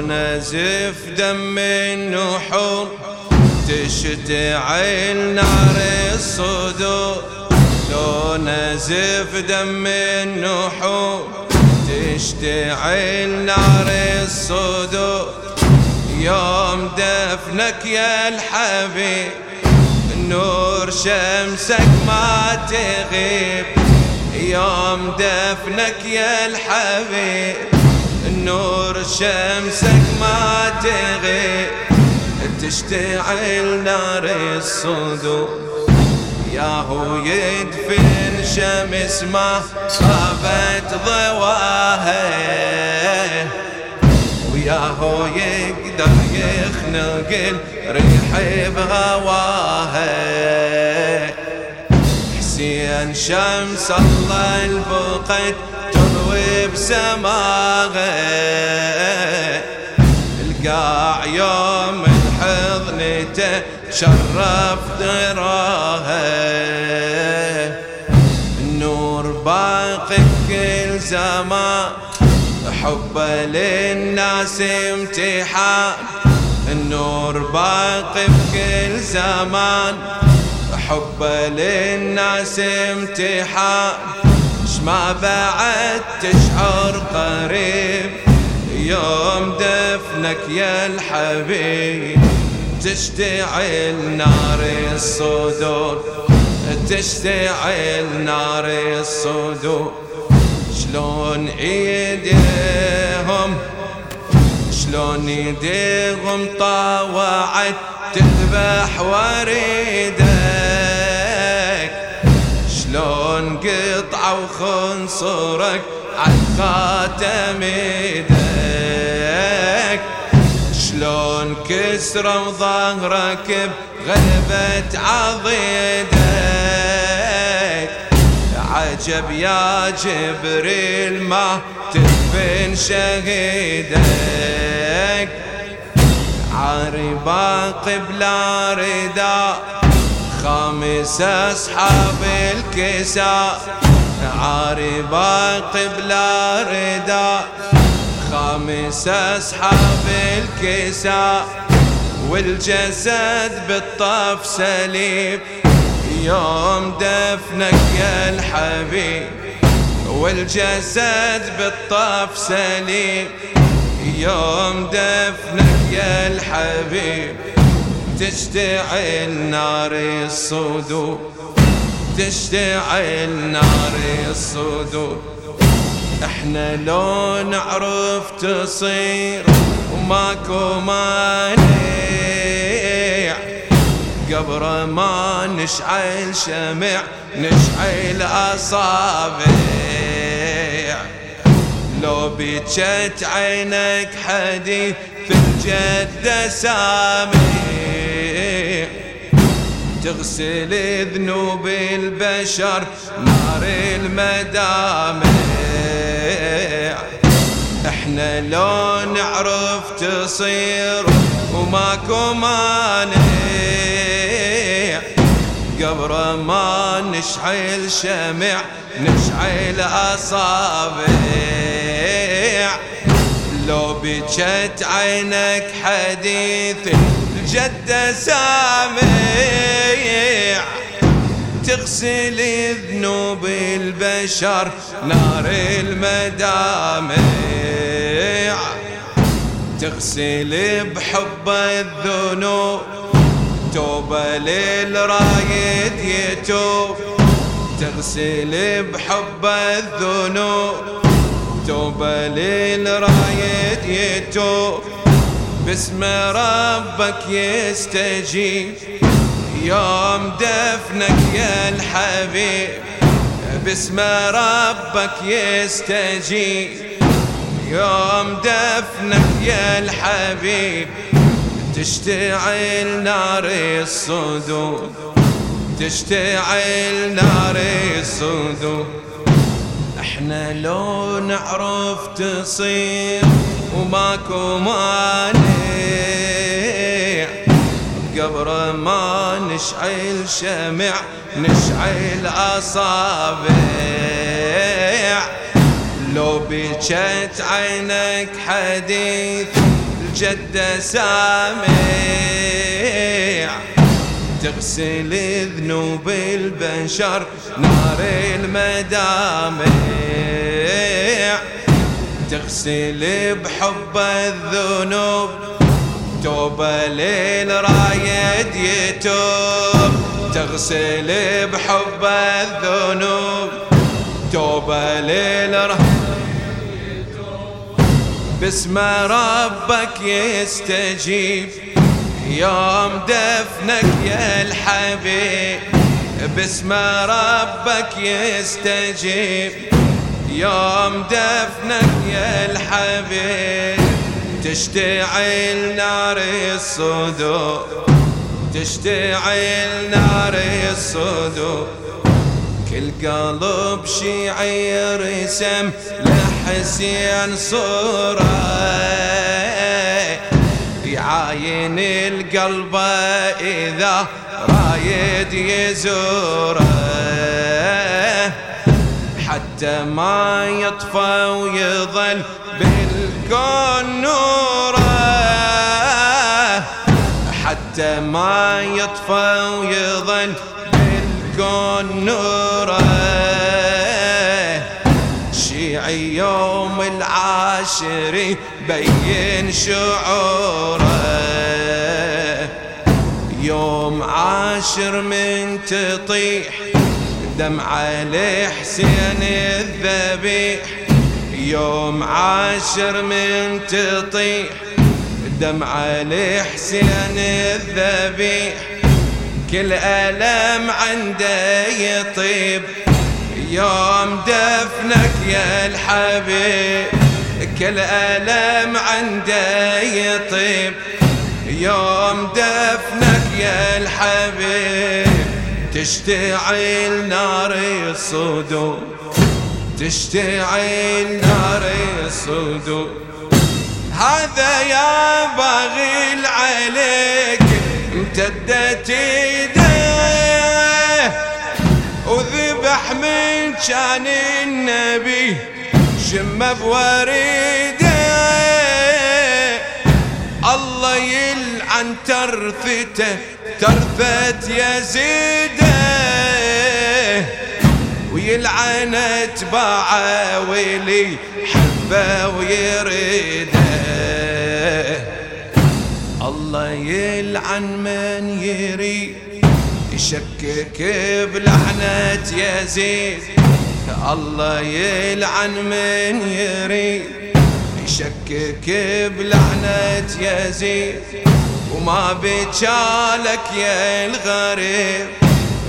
لو نزف دم النحور تشتعل نار الصدور. لو نزف دم النحور تشتعل نار الصدور. يوم دفنك يا الحبيب نور شمسك ما تغيب. يوم دفنك يا الحبيب نور شمسك ما تغيب تشتعل نار الصدور. ياهو يدفن شمس ما خابت ضواها وياهو يقدر يخنق الريح بهواها حسين شمس الله الفقد بسماها القاع يوم الحضنته شرف دراها النور باقي بكل زمان حبه للناس امتحان. النور باقي بكل زمان حبه للناس امتحان. ما بعد تشعر قريب. يوم دفنك يا الحبيب تشتعل نار الصدور. تشتعل نار الصدور. شلون إيديهم شلون إيديهم طاوعت تذبح وريدك. شلون قطعوا خنصرك عالخاتم إيدك شلون كسروا ظهرك بغلبة عضيدك. عجب يا جبريل ما تدفن شهيدك. عاري باقي بلا رداء خامس أصحاب الكساء. عاري باقي بلا رداء خامس أصحاب الكساء والجسد بالطف سليم. يوم دفنك يا الحبيب والجسد بالطف سليم. يوم دفنك يا الحبيب تشتعل نار الصدور. تشتعل نار الصدور. إحنا لو نعرف تصير وماكو مانع. قبر ما نشعل شمع نشعل أصابع. لو بجت عينك حديث في الجدة سامع. تغسل ذنوب البشر نار المدامع. إحنا لو نعرف تصير وماكو مانع. قبر ما نشعل شمع نشعل أصابع. لو بجت عينك حديث الجدة سامع. تغسل ذنوب البشر نار المدامع. تغسل بحب الذنوب توبة للرايد يتوب. تغسل بحب الذنوب توبة للرايد يتوب. باسم ربك يستجيب. يوم دفنك يا الحبيب باسم ربك يستجيب. يوم دفنك يا الحبيب تشتعل نار الصدور تشتعل نار الصدور إحنا لو نعرف تصير وماكو مانع بقبر ما نشعل شمع نشعل أصابع. لو بجت عينك حديث الجدة سامع. تغسل ذنوب البشر نار المدامع. تغسل بحب الذنوب توبة للرايد يتوب. تغسل بحب الذنوب توبة للرايد باسم ربك يستجيب. يوم دفنك يا الحبيب باسم ربك يستجيب. يوم دفنك يا الحبيب تشتعل نار الصدور تشتعل نار الصدور. كل قلب شيعي رسم لحسين صورة. يعاين القلب إذا رايد يزوره. حتى ما يطفى ويظل بالكون نوره. حتى ما يطفى ويظل بالكون نوره. شيعي يوم العاشر بين شعوره. عاشر من تطيح دمعة لحسين الذبيح. يوم عاشر من تطيح دمعة لحسين الذبيح. كل ألم عنده يطيب يوم دفنك يا الحبيب. كل ألم عنده يطيب. يوم دفنك يا الحبيب. تشتعل نار الصدور. تشتعل نار الصدور. هذا يا باغي عليك امتدت إيديه. وذبح من كان النبي. شم بوريده ترثته ترثت يزيده ويلعن اتباعه ويلي حبه ويريده. الله يلعن من يريد يشكك بلعنة يزيد الله يلعن من يريد يشكك بلعنة يزيد وما بجالك يا الغريب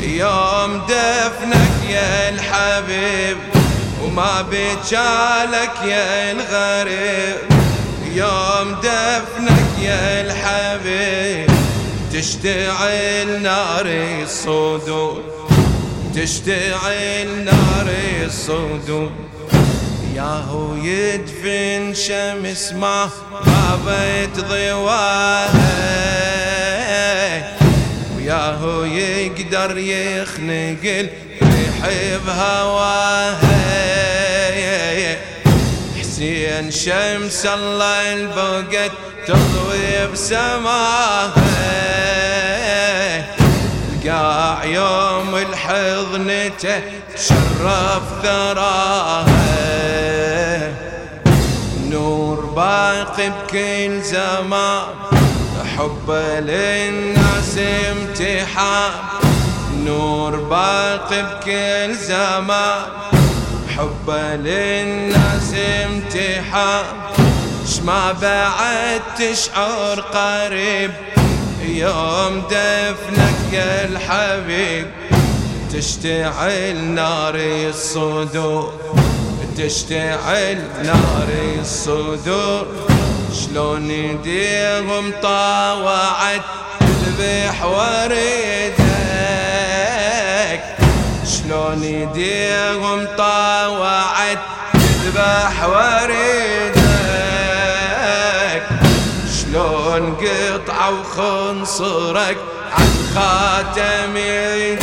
يوم دفنك يا الحبيب. وما بجالك يا الغريب يوم دفنك يا الحبيب. تشتعل نار الصدور تشتعل نار الصدور ياهو يدفن شمس ما غابت ضواها يقدر يخنق الريح بهواها حسين شمس الله البقت تضوي بسماها. القاع يوم الحضنته تشرف ثراها. نور باقي بكل زمان حب للناس امتحان. نور باقي بكل زمان. حب للناس امتحان. ما بعد تشعر قريب. يوم دفنك يا الحبيب. تشتعل نار الصدور. تشتعل نار الصدور. شلون يديهم طاوعت تذبح وريدك شلون يديهم طاوعت تذبح وريدك شلون قطعوا خنصرك عن خاتم يدك.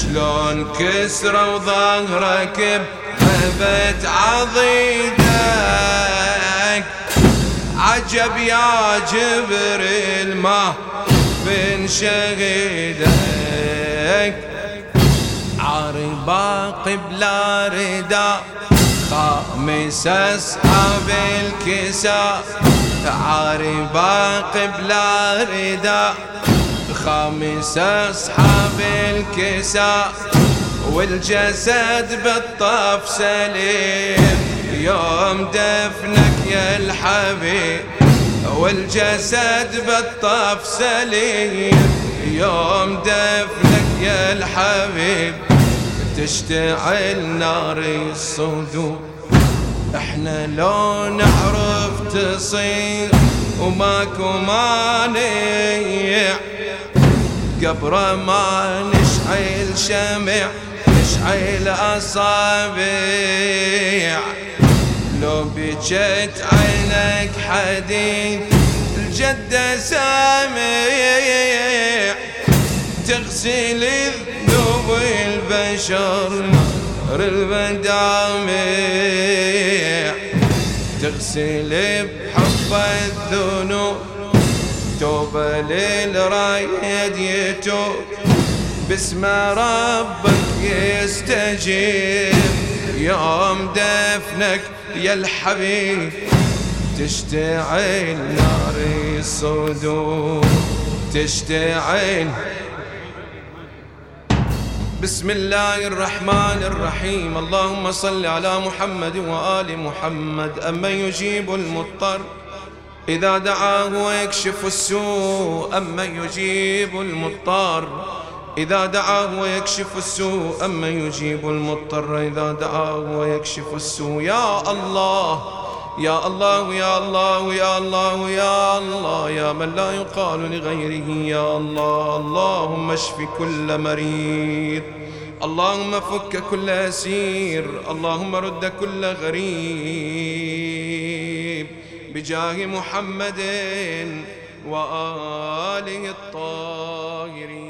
شلون كسروا ظهرك بغبت عضيدك. عجب يا جبريل ما بن شهيدك. عاري باقي بلا رداء خامس أصحاب الكساء عاري باقي بلا رداء خامس أصحاب الكساء والجسد بالطف سليم. يوم دفنك يا الحبيب. والجسد بالطف سليم. يوم دفنك يا الحبيب تشتعل نار الصدور. إحنا لو نعرف تصير وماكو مانع. قبره ما نشعل شمع نشعل أصابع. لو بجت عينك حديد الجدة سامع. تغسل ذنوب البشر المدامع تغسل بحب الذنوب توبة للرايد يتوب. باسم ربك يستجيب. يوم دفنك يا الحبيب تشتعل نار الصدور تشتعل. بسم الله الرحمن الرحيم. اللهم صل على محمد وآل محمد أمن يجيب المضطر إذا دعاه ويكشف السوء أمن يجيب المضطر. إذا دعاه ويكشف السوء أمن يجيب المضطر إذا دعاه ويكشف السوء. يا الله يا الله يا الله يا الله يا الله يا من لا يقال لغيره يا الله. اللهم اشف كل مريض. اللهم فك كل أسير. اللهم رد كل غريب. بجاه محمد وآله الطاهر